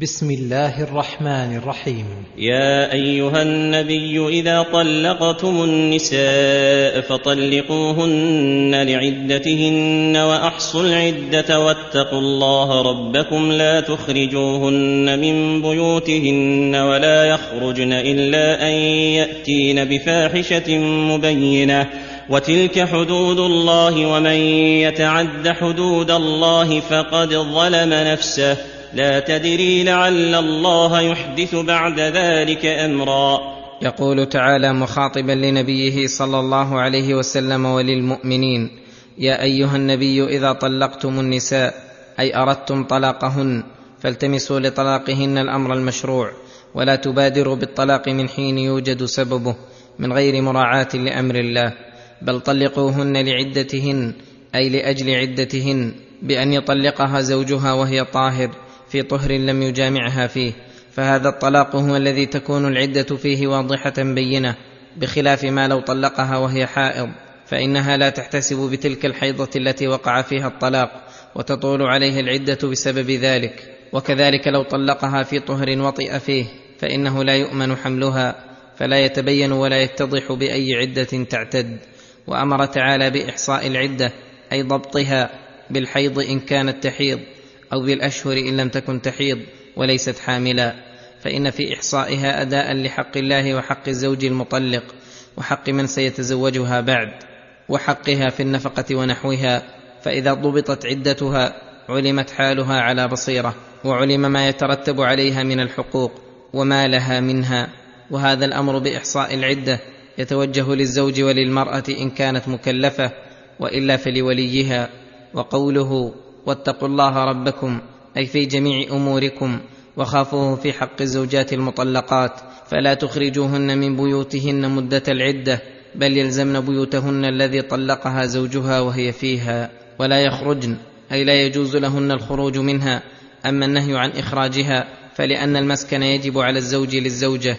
بسم الله الرحمن الرحيم. يا أيها النبي إذا طلقتم النساء فطلقوهن لعدتهن وأحصوا العدة واتقوا الله ربكم لا تخرجوهن من بيوتهن ولا يخرجن إلا أن يأتين بفاحشة مبينة. وتلك حدود الله ومن يتعد حدود الله فقد ظلم نفسه. لا تدري لعل الله يحدث بعد ذلك أمرا. يقول تعالى مخاطبا لنبيه صلى الله عليه وسلم وللمؤمنين يا أيها النبي إذا طلقتم النساء أي أردتم طلاقهن فالتمسوا لطلاقهن الأمر المشروع ولا تبادروا بالطلاق من حين يوجد سببه من غير مراعاة لأمر الله بل طلقوهن لعدتهن أي لأجل عدتهن بأن يطلقها زوجها وهي طاهر في طهر لم يجامعها فيه فهذا الطلاق هو الذي تكون العدة فيه واضحة بينة بخلاف ما لو طلقها وهي حائض فإنها لا تحتسب بتلك الحيضة التي وقع فيها الطلاق وتطول عليه العدة بسبب ذلك وكذلك لو طلقها في طهر وطئ فيه فإنه لا يؤمن حملها فلا يتبين ولا يتضح بأي عدة تعتد وأمر تعالى بإحصاء العدة أي ضبطها بالحيض إن كانت تحيض. أو بالاشهر إن لم تكن تحيض وليست حاملا فإن في إحصائها أداء لحق الله وحق الزوج المطلق وحق من سيتزوجها بعد وحقها في النفقة ونحوها فإذا ضبطت عدتها علمت حالها على بصيرة وعلم ما يترتب عليها من الحقوق وما لها منها وهذا الأمر بإحصاء العدة يتوجه للزوج وللمرأة إن كانت مكلفة وإلا فلوليها وقوله واتقوا الله ربكم أي في جميع أموركم وخافوه في حق الزوجات المطلقات فلا تخرجوهن من بيوتهن مدة العدة بل يلزمن بيوتهن الذي طلقها زوجها وهي فيها ولا يخرجن أي لا يجوز لهن الخروج منها أما النهي عن إخراجها فلأن المسكن يجب على الزوج للزوجة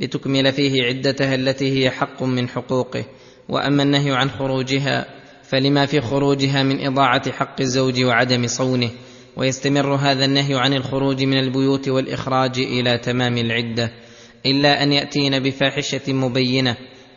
لتكمل فيه عدتها التي هي حق من حقوقه وأما النهي عن خروجها فلما في خروجها من إضاعة حق الزوج وعدم صونه ويستمر هذا النهي عن الخروج من البيوت والإخراج إلى تمام العدة إلا أن يأتين بفاحشة مبينة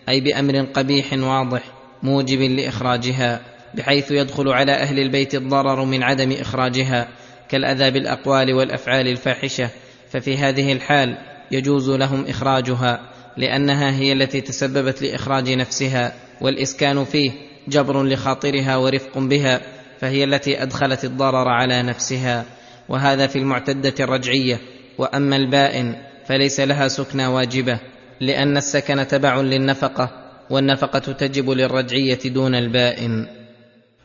أي بأمر قبيح واضح موجب لإخراجها بحيث يدخل على أهل البيت الضرر من عدم إخراجها كالأذى بالأقوال والأفعال الفاحشة ففي هذه الحال يجوز لهم إخراجها لأنها هي التي تسببت لإخراج نفسها والإسكان فيه. جبر لخاطرها ورفق بها فهي التي أدخلت الضرر على نفسها. وهذا في المعتدة الرجعية. وأما البائن فليس لها سكنى واجبة لأن السكن تبع للنفقة والنفقة تجب للرجعية دون البائن.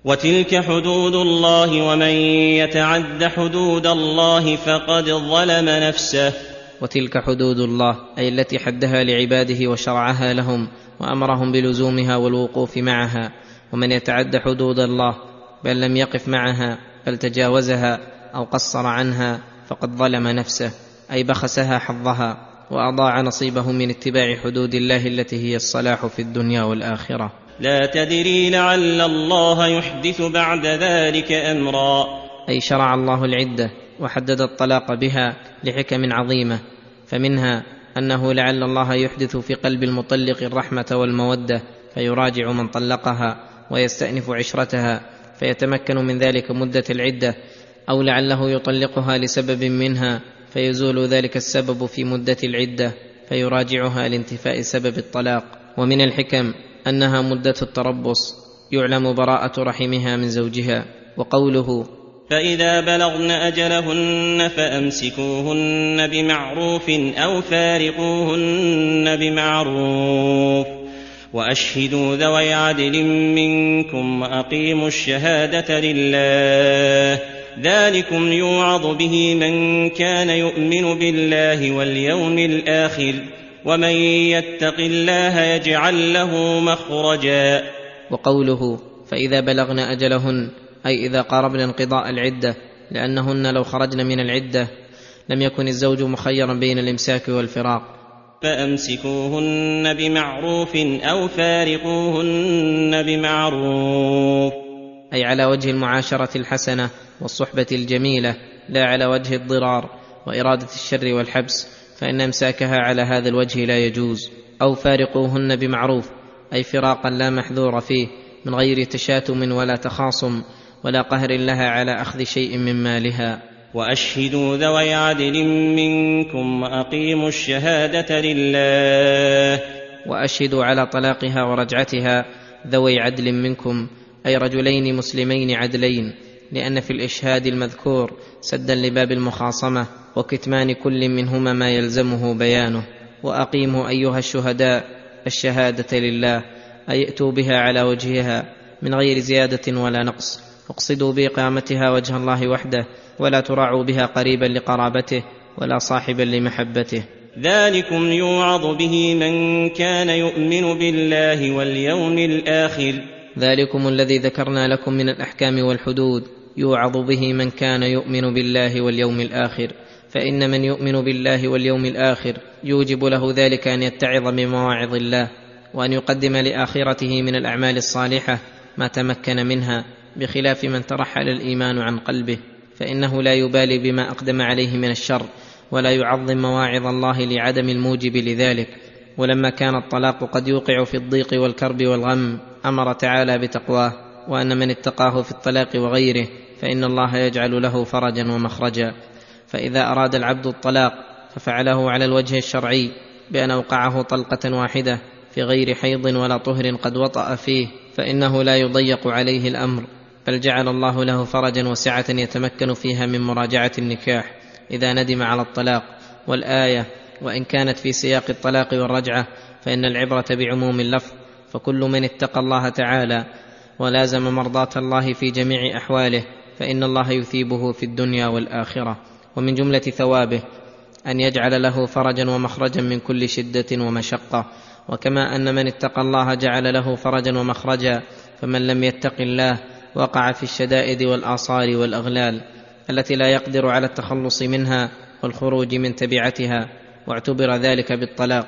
وتلك حدود الله ومن يتعد حدود الله فقد ظلم نفسه. وتلك حدود الله أي التي حدها لعباده وشرعها لهم وأمرهم بلزومها والوقوف معها. ومن يتعد حدود الله بل لم يقف معها بل تجاوزها أو قصر عنها فقد ظلم نفسه أي بخسها حظها وأضاع نصيبه من اتباع حدود الله التي هي الصلاح في الدنيا والآخرة. لا تدري لعل الله يحدث بعد ذلك أمرا. أي شرع الله العدة وحدد الطلاق بها لحكم عظيمة فمنها أنه لعل الله يحدث في قلب المطلق الرحمة والمودة فيراجع من طلقها ويستأنف عشرتها فيتمكن من ذلك مدة العدة أو لعله يطلقها لسبب منها فيزول ذلك السبب في مدة العدة فيراجعها لانتفاء سبب الطلاق. ومن الحكم أنها مدة التربص يعلم براءة رحمها من زوجها. وقوله فإذا بلغن أجلهن فأمسكوهن بمعروف أو فارقوهن بمعروف. وأشهدوا ذوي عدل منكم وأقيموا الشهادة لله. ذلكم يوعظ به من كان يؤمن بالله واليوم الآخر ومن يتق الله يجعل له مخرجا. وقوله فإذا بلغن أجلهن أي إذا قاربن انقضاء العدة لأنهن لو خرجن من العدة لم يكن الزوج مخيرا بين الإمساك والفراق. فأمسكوهن بمعروف أو فارقوهن بمعروف. أي على وجه المعاشرة الحسنة والصحبة الجميلة لا على وجه الضرار وإرادة الشر والحبس فإن أمساكها على هذا الوجه لا يجوز. أو فارقوهن بمعروف أي فراقا لا محذور فيه من غير تشاتم ولا تخاصم ولا قهر لها على أخذ شيء من مالها. وأشهدوا ذوي عدل منكم وأقيموا الشهادة لله. وأشهدوا على طلاقها ورجعتها ذوي عدل منكم أي رجلين مسلمين عدلين لأن في الإشهاد المذكور سدا لباب المخاصمة وكتمان كل منهما ما يلزمه بيانه. وأقيموا أيها الشهداء الشهادة لله أي ائتوا بها على وجهها من غير زيادة ولا نقص. اقصدوا بإقامتها وجه الله وحده ولا تراعوا بها قريبا لقرابته ولا صاحبا لمحبته. ذلكم يوعظ به من كان يؤمن بالله واليوم الآخر. ذلكم الذي ذكرنا لكم من الأحكام والحدود. يوعظ به من كان يؤمن بالله واليوم الآخر. فإن من يؤمن بالله واليوم الآخر يوجب له ذلك أن يتعظ بمواعظ الله وأن يقدم لآخرته من الأعمال الصالحة ما تمكن منها بخلاف من ترحل الإيمان عن قلبه. فإنه لا يبالي بما أقدم عليه من الشر ولا يعظم مواعظ الله لعدم الموجب لذلك. ولما كان الطلاق قد يوقع في الضيق والكرب والغم أمر تعالى بتقواه وأن من اتقاه في الطلاق وغيره فإن الله يجعل له فرجا ومخرجا. فإذا أراد العبد الطلاق ففعله على الوجه الشرعي بأن أوقعه طلقة واحدة في غير حيض ولا طهر قد وطأ فيه فإنه لا يضيق عليه الأمر. بل جعل الله له فرجا وسعة يتمكن فيها من مراجعة النكاح إذا ندم على الطلاق والآية وإن كانت في سياق الطلاق والرجعة فإن العبرة بعموم اللفظ فكل من اتقى الله تعالى ولازم مرضاة الله في جميع أحواله فإن الله يثيبه في الدنيا والآخرة. ومن جملة ثوابه أن يجعل له فرجا ومخرجا من كل شدة ومشقة. وكما أن من اتقى الله جعل له فرجا ومخرجا فمن لم يتق الله وقع في الشدائد والاصار والأغلال التي لا يقدر على التخلص منها والخروج من تبعتها واعتبر ذلك بالطلاق.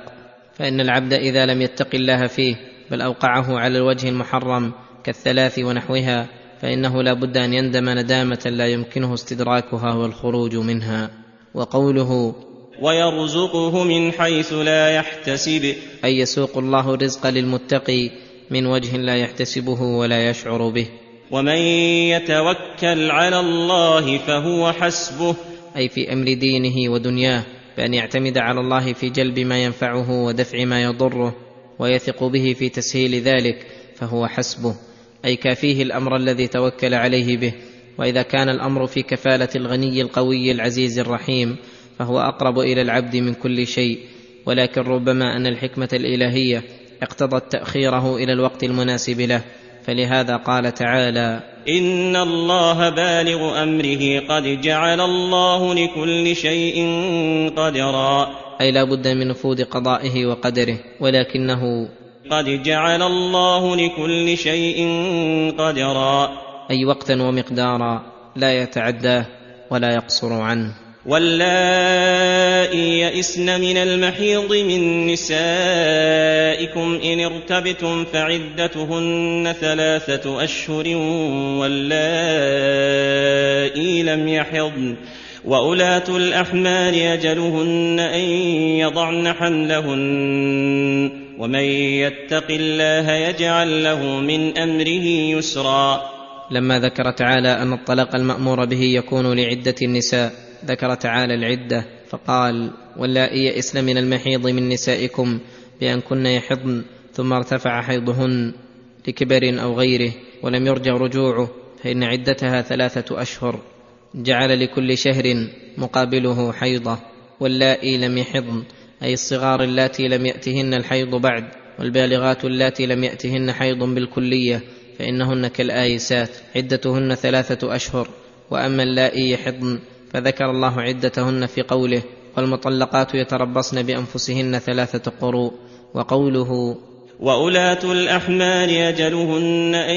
فإن العبد إذا لم يتق الله فيه بل أوقعه على الوجه المحرم كالثلاث ونحوها فإنه لا بد أن يندم ندامة لا يمكنه استدراكها والخروج منها. وقوله ويرزقه من حيث لا يحتسب. أي يسوق الله الرزق للمتقي من وجه لا يحتسبه ولا يشعر به. ومن يتوكل على الله فهو حسبه. أي في أمر دينه ودنياه بأن يعتمد على الله في جلب ما ينفعه ودفع ما يضره ويثق به في تسهيل ذلك فهو حسبه. أي كافيه الأمر الذي توكل عليه به. وإذا كان الأمر في كفالة الغني القوي العزيز الرحيم فهو أقرب إلى العبد من كل شيء. ولكن ربما أن الحكمة الإلهية اقتضت تأخيره إلى الوقت المناسب له. فلهذا قال تعالى إن الله بالغ أمره قد جعل الله لكل شيء قدرا. أي لا بد من نفوذ قضائه وقدره ولكنه قد جعل الله لكل شيء قدرا. أي وقتا ومقدارا لا يتعداه ولا يقصر عنه. واللائي يئسن من المحيض من نسائكم إن ارتبتم فعدتهن ثلاثة أشهر واللائي لم يحضن وأولاة الأحمال أجلهن أن يضعن حملهن ومن يتق الله يجعل له من أمره يسرا لما ذكر تعالى أن الطلاق المأمور به يكون لعدة النساء ذكر تعالى العدة فقال واللائي يئسن من المحيض من نسائكم بأن كن يحضن ثم ارتفع حيضهن لكبر أو غيره ولم يرجع رجوعه فإن عدتها ثلاثة أشهر. جعل لكل شهر مقابله حيضة. واللائي لم يحضن أي الصغار اللاتي لم يأتهن الحيض بعد والبالغات اللاتي لم يأتهن حيض بالكلية فإنهن كالآيسات عدتهن ثلاثة أشهر. وأما اللائي يحضن فذكر الله عدتهن في قوله والمطلقات يتربصن بأنفسهن ثلاثة قروء وقوله وأولاة الأحمال أجلهن أن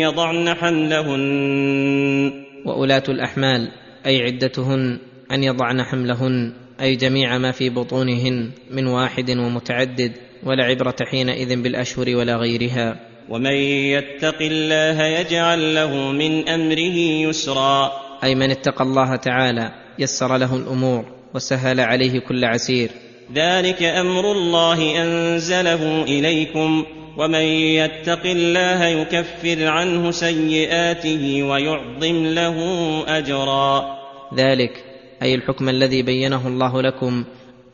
يضعن حملهن. وأولاة الأحمال أي عدتهن أن يضعن حملهن أي جميع ما في بطونهن من واحد ومتعدد ولا عبرة حينئذ بالأشهر ولا غيرها. ومن يتق الله يجعل له من أمره يسرا. أي من اتقى الله تعالى يسر له الأمور وسهل عليه كل عسير. ذلك أمر الله أنزله إليكم ومن يتق الله يكفر عنه سيئاته ويعظم له أجرا. ذلك أي الحكم الذي بينه الله لكم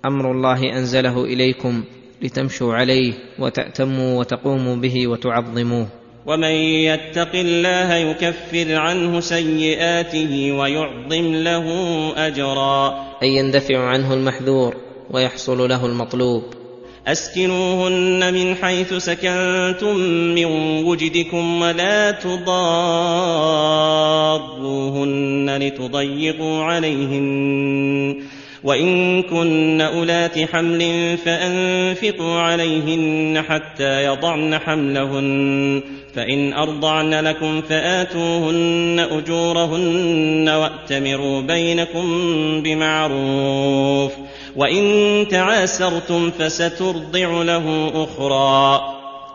أمر الله أنزله إليكم لتمشوا عليه وتأتموا وتقوموا به وتعظموه. ومن يتق الله يكفر عنه سيئاته ويعظم له أجرا. اي يندفع عنه المحذور ويحصل له المطلوب. أسكنوهن من حيث سكنتم من وجدكم ولا تضاروهن لتضيقوا عليهن. وان كن اولات حمل فانفقوا عليهن حتى يضعن حملهن فان ارضعن لكم فاتوهن اجورهن واتمروا بينكم بمعروف وان تعاسرتم فسترضع له أخرى.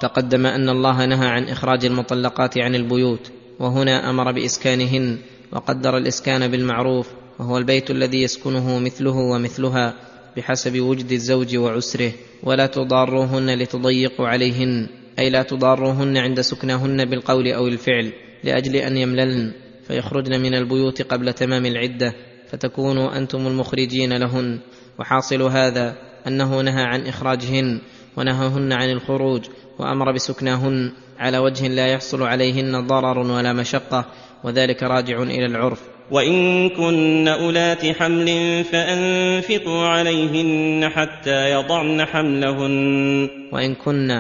تقدم أن الله نهى عن إخراج المطلقات عن البيوت وهنا أمر بإسكانهن وقدر الإسكان بالمعروف. وهو البيت الذي يسكنه مثله ومثلها بحسب وجد الزوج وعسره ولا تضاروهن لتضيقوا عليهن أي لا تضاروهن عند سكناهن بالقول أو الفعل لأجل أن يمللن فيخرجن من البيوت قبل تمام العدة فتكونوا أنتم المخرجين لهن. وحاصل هذا أنه نهى عن إخراجهن ونهاهن عن الخروج وأمر بسكناهن على وجه لا يحصل عليهن ضرر ولا مشقة وذلك راجع إلى العرف. وان كن اولات حمل فانفقوا عليهن حتى يضعن حملهن. وان كن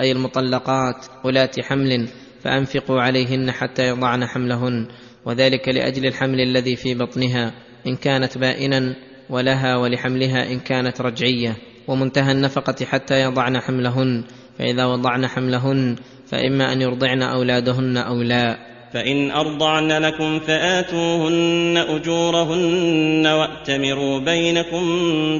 اي المطلقات اولات حمل فانفقوا عليهن حتى يضعن حملهن. وذلك لاجل الحمل الذي في بطنها. ان كانت بائنا ولها ولحملها ان كانت رجعيه. ومنتهى النفقه حتى يضعن حملهن. فاذا وضعن حملهن فاما ان يرضعن اولادهن أو لا فإن أرضعن لكم فآتوهن أجورهن وأتمروا بينكم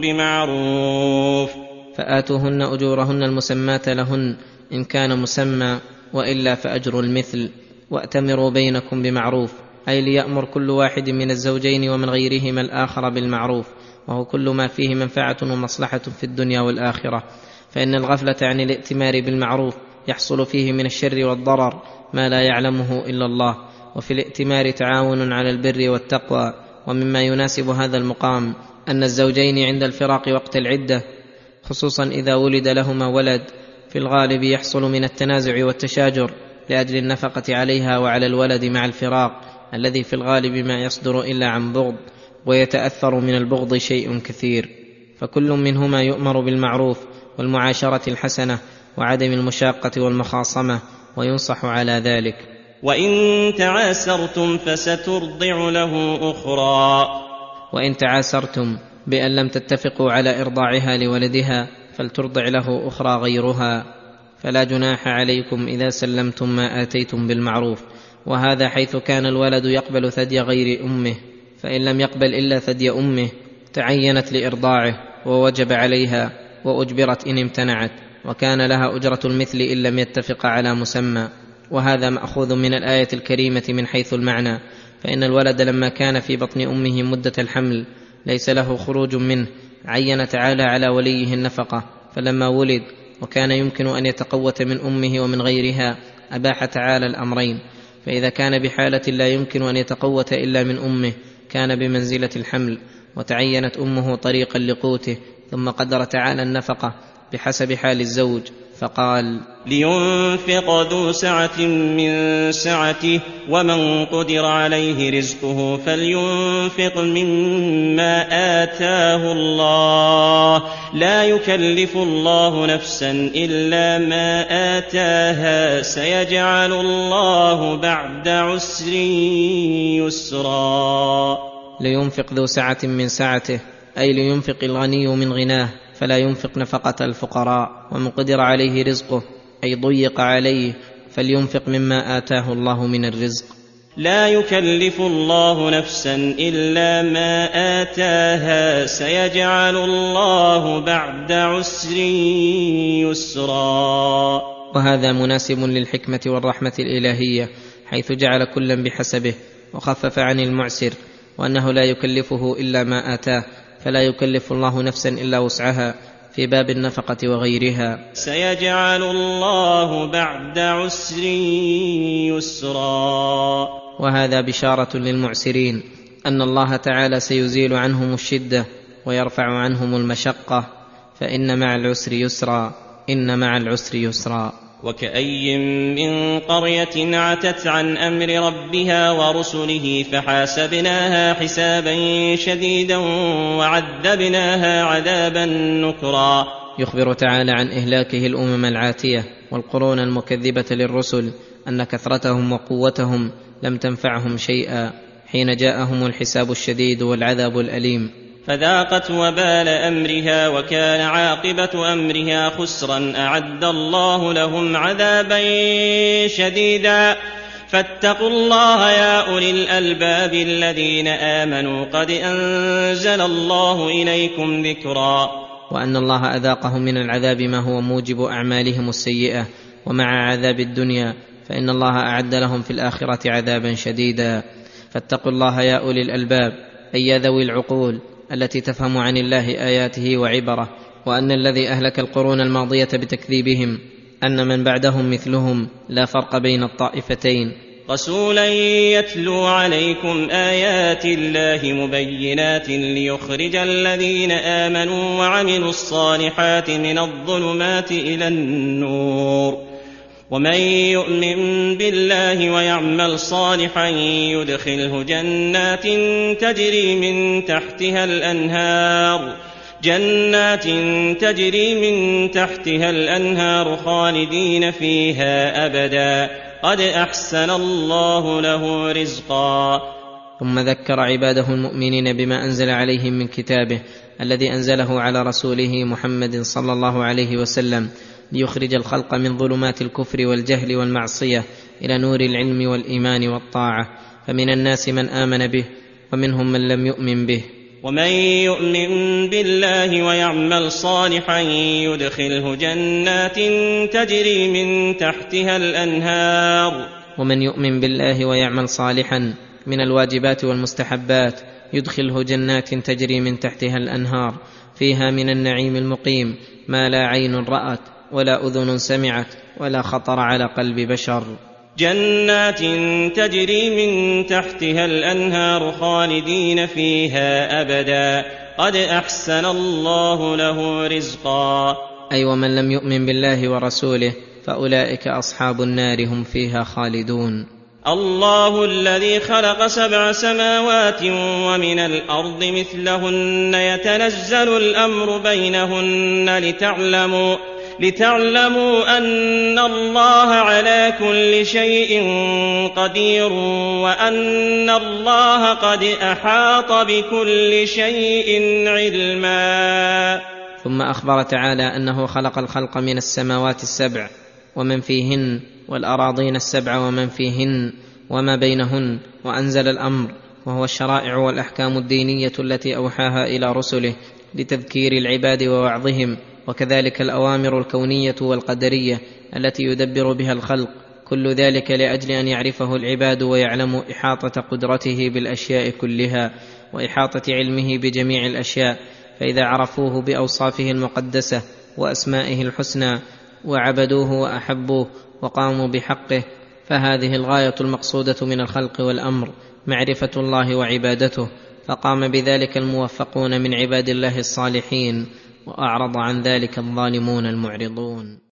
بمعروف. فآتوهن أجورهن المسماة لهن إن كان مسمى وإلا فأجر المثل وأتمروا بينكم بمعروف أي ليأمر كل واحد من الزوجين ومن غيرهما الآخر بالمعروف وهو كل ما فيه منفعة ومصلحة في الدنيا والآخرة. فإن الغفلة عن الائتمار بالمعروف يحصل فيه من الشر والضرر ما لا يعلمه إلا الله. وفي الائتمار تعاون على البر والتقوى. ومما يناسب هذا المقام أن الزوجين عند الفراق وقت العدة خصوصا إذا ولد لهما ولد في الغالب يحصل من التنازع والتشاجر لأجل النفقة عليها وعلى الولد مع الفراق الذي في الغالب ما يصدر إلا عن بغض ويتأثر من البغض شيء كثير. فكل منهما يؤمر بالمعروف والمعاشرة الحسنة وعدم المشاقة والمخاصمة وينصح على ذلك. وإن تعاسرتم فسترضع له أخرى. وإن تعاسرتم بأن لم تتفقوا على إرضاعها لولدها فلترضع له أخرى غيرها. فلا جناح عليكم إذا سلمتم ما آتيتم بالمعروف. وهذا حيث كان الولد يقبل ثدي غير أمه. فإن لم يقبل إلا ثدي أمه تعينت لإرضاعه ووجب عليها وأجبرت إن امتنعت. وكان لها أجرة المثل إن لم يتفق على مسمى وهذا مأخوذ من الآية الكريمة من حيث المعنى فإن الولد لما كان في بطن أمه مدة الحمل ليس له خروج منه عين تعالى على وليه النفقة فلما ولد وكان يمكن أن يتقوت من أمه ومن غيرها أباح تعالى الأمرين فإذا كان بحالة لا يمكن أن يتقوت إلا من أمه كان بمنزلة الحمل وتعينت أمه طريقا لقوته ثم قدر تعالى النفقة بحسب حال الزوج فقال لينفق ذو سعة من سعته ومن قدر عليه رزقه فلينفق مما آتاه الله. لا يكلف الله نفسا إلا ما آتاها سيجعل الله بعد عسر يسرا. لينفق ذو سعة من سعته أي لينفق الغني من غناه. فلا ينفق نفقة الفقراء ومن قدر عليه رزقه أي ضيق عليه فلينفق مما آتاه الله من الرزق. لا يكلف الله نفسا إلا ما آتاها سيجعل الله بعد عسر يسرا. وهذا مناسب للحكمة والرحمة الإلهية حيث جعل كلا بحسبه وخفف عن المعسر وأنه لا يكلفه إلا ما آتاه. فلا يكلف الله نفسا إلا وسعها في باب النفقة وغيرها. سيجعل الله بعد عسر يسرا. وهذا بشارة للمعسرين أن الله تعالى سيزيل عنهم الشدة ويرفع عنهم المشقة. فإن مع العسر يسرا إن مع العسر يسرا. وكأي من قرية عتت عن أمر ربها ورسله فحاسبناها حسابا شديدا وعذبناها عذابا نكرا. يخبر تعالى عن إهلاكه الأمم العاتية والقرون المكذبة للرسل أن كثرتهم وقوتهم لم تنفعهم شيئا حين جاءهم الحساب الشديد والعذاب الأليم. فذاقت وبال أمرها وكان عاقبة أمرها خسرا أعد الله لهم عذابا شديدا. فاتقوا الله يا أولي الألباب الذين آمنوا قد أنزل الله إليكم ذكرا. وأن الله أذاقهم من العذاب ما هو موجب أعمالهم السيئة ومع عذاب الدنيا فإن الله أعد لهم في الآخرة عذابا شديدا. فاتقوا الله يا أولي الألباب أي يا ذوي العقول التي تفهم عن الله آياته وعبره وأن الذي أهلك القرون الماضية بتكذيبهم أن من بعدهم مثلهم لا فرق بين الطائفتين. رسولا يتلو عليكم آيات الله مبينات ليخرج الذين آمنوا وعملوا الصالحات من الظلمات إلى النور. ومن يؤمن بالله ويعمل صالحا يدخله جنات تجري من تحتها الأنهار. جنات تجري من تحتها الأنهار خالدين فيها أبدا. قد أحسن الله له رزقا. ثم ذكر عباده المؤمنين بما أنزل عليهم من كتابه الذي أنزله على رسوله محمد صلى الله عليه وسلم. ليخرج الخلق من ظلمات الكفر والجهل والمعصية إلى نور العلم والإيمان والطاعة. فمن الناس من آمن به ومنهم من لم يؤمن به. ومن يؤمن بالله ويعمل صالحا يدخله جنات تجري من تحتها الأنهار. ومن يؤمن بالله ويعمل صالحا من الواجبات والمستحبات يدخله جنات تجري من تحتها الأنهار. فيها من النعيم المقيم ما لا عين رأت. ولا أذن سمعت ولا خطر على قلب بشر. جنات تجري من تحتها الأنهار خالدين فيها أبدا. قد أحسن الله له رزقا. أي ومن لم يؤمن بالله ورسوله فأولئك أصحاب النار هم فيها خالدون. الله الذي خلق سبع سماوات ومن الأرض مثلهن يتنزل الأمر بينهن لتعلموا لتعلموا أن الله على كل شيء قدير وأن الله قد أحاط بكل شيء علما. ثم أخبر تعالى أنه خلق الخلق من السماوات السبع ومن فيهن والأراضين السبع ومن فيهن وما بينهن وأنزل الأمر وهو الشرائع والأحكام الدينية التي أوحاها إلى رسله لتذكير العباد ووعظهم وكذلك الأوامر الكونية والقدرية التي يدبر بها الخلق. كل ذلك لأجل أن يعرفه العباد ويعلموا إحاطة قدرته بالأشياء كلها وإحاطة علمه بجميع الأشياء. فإذا عرفوه بأوصافه المقدسة وأسمائه الحسنى وعبدوه وأحبوه وقاموا بحقه فهذه الغاية المقصودة من الخلق والأمر معرفة الله وعبادته. فقام بذلك الموفقون من عباد الله الصالحين. وأعرض عن ذلك الظالمون المعرضون.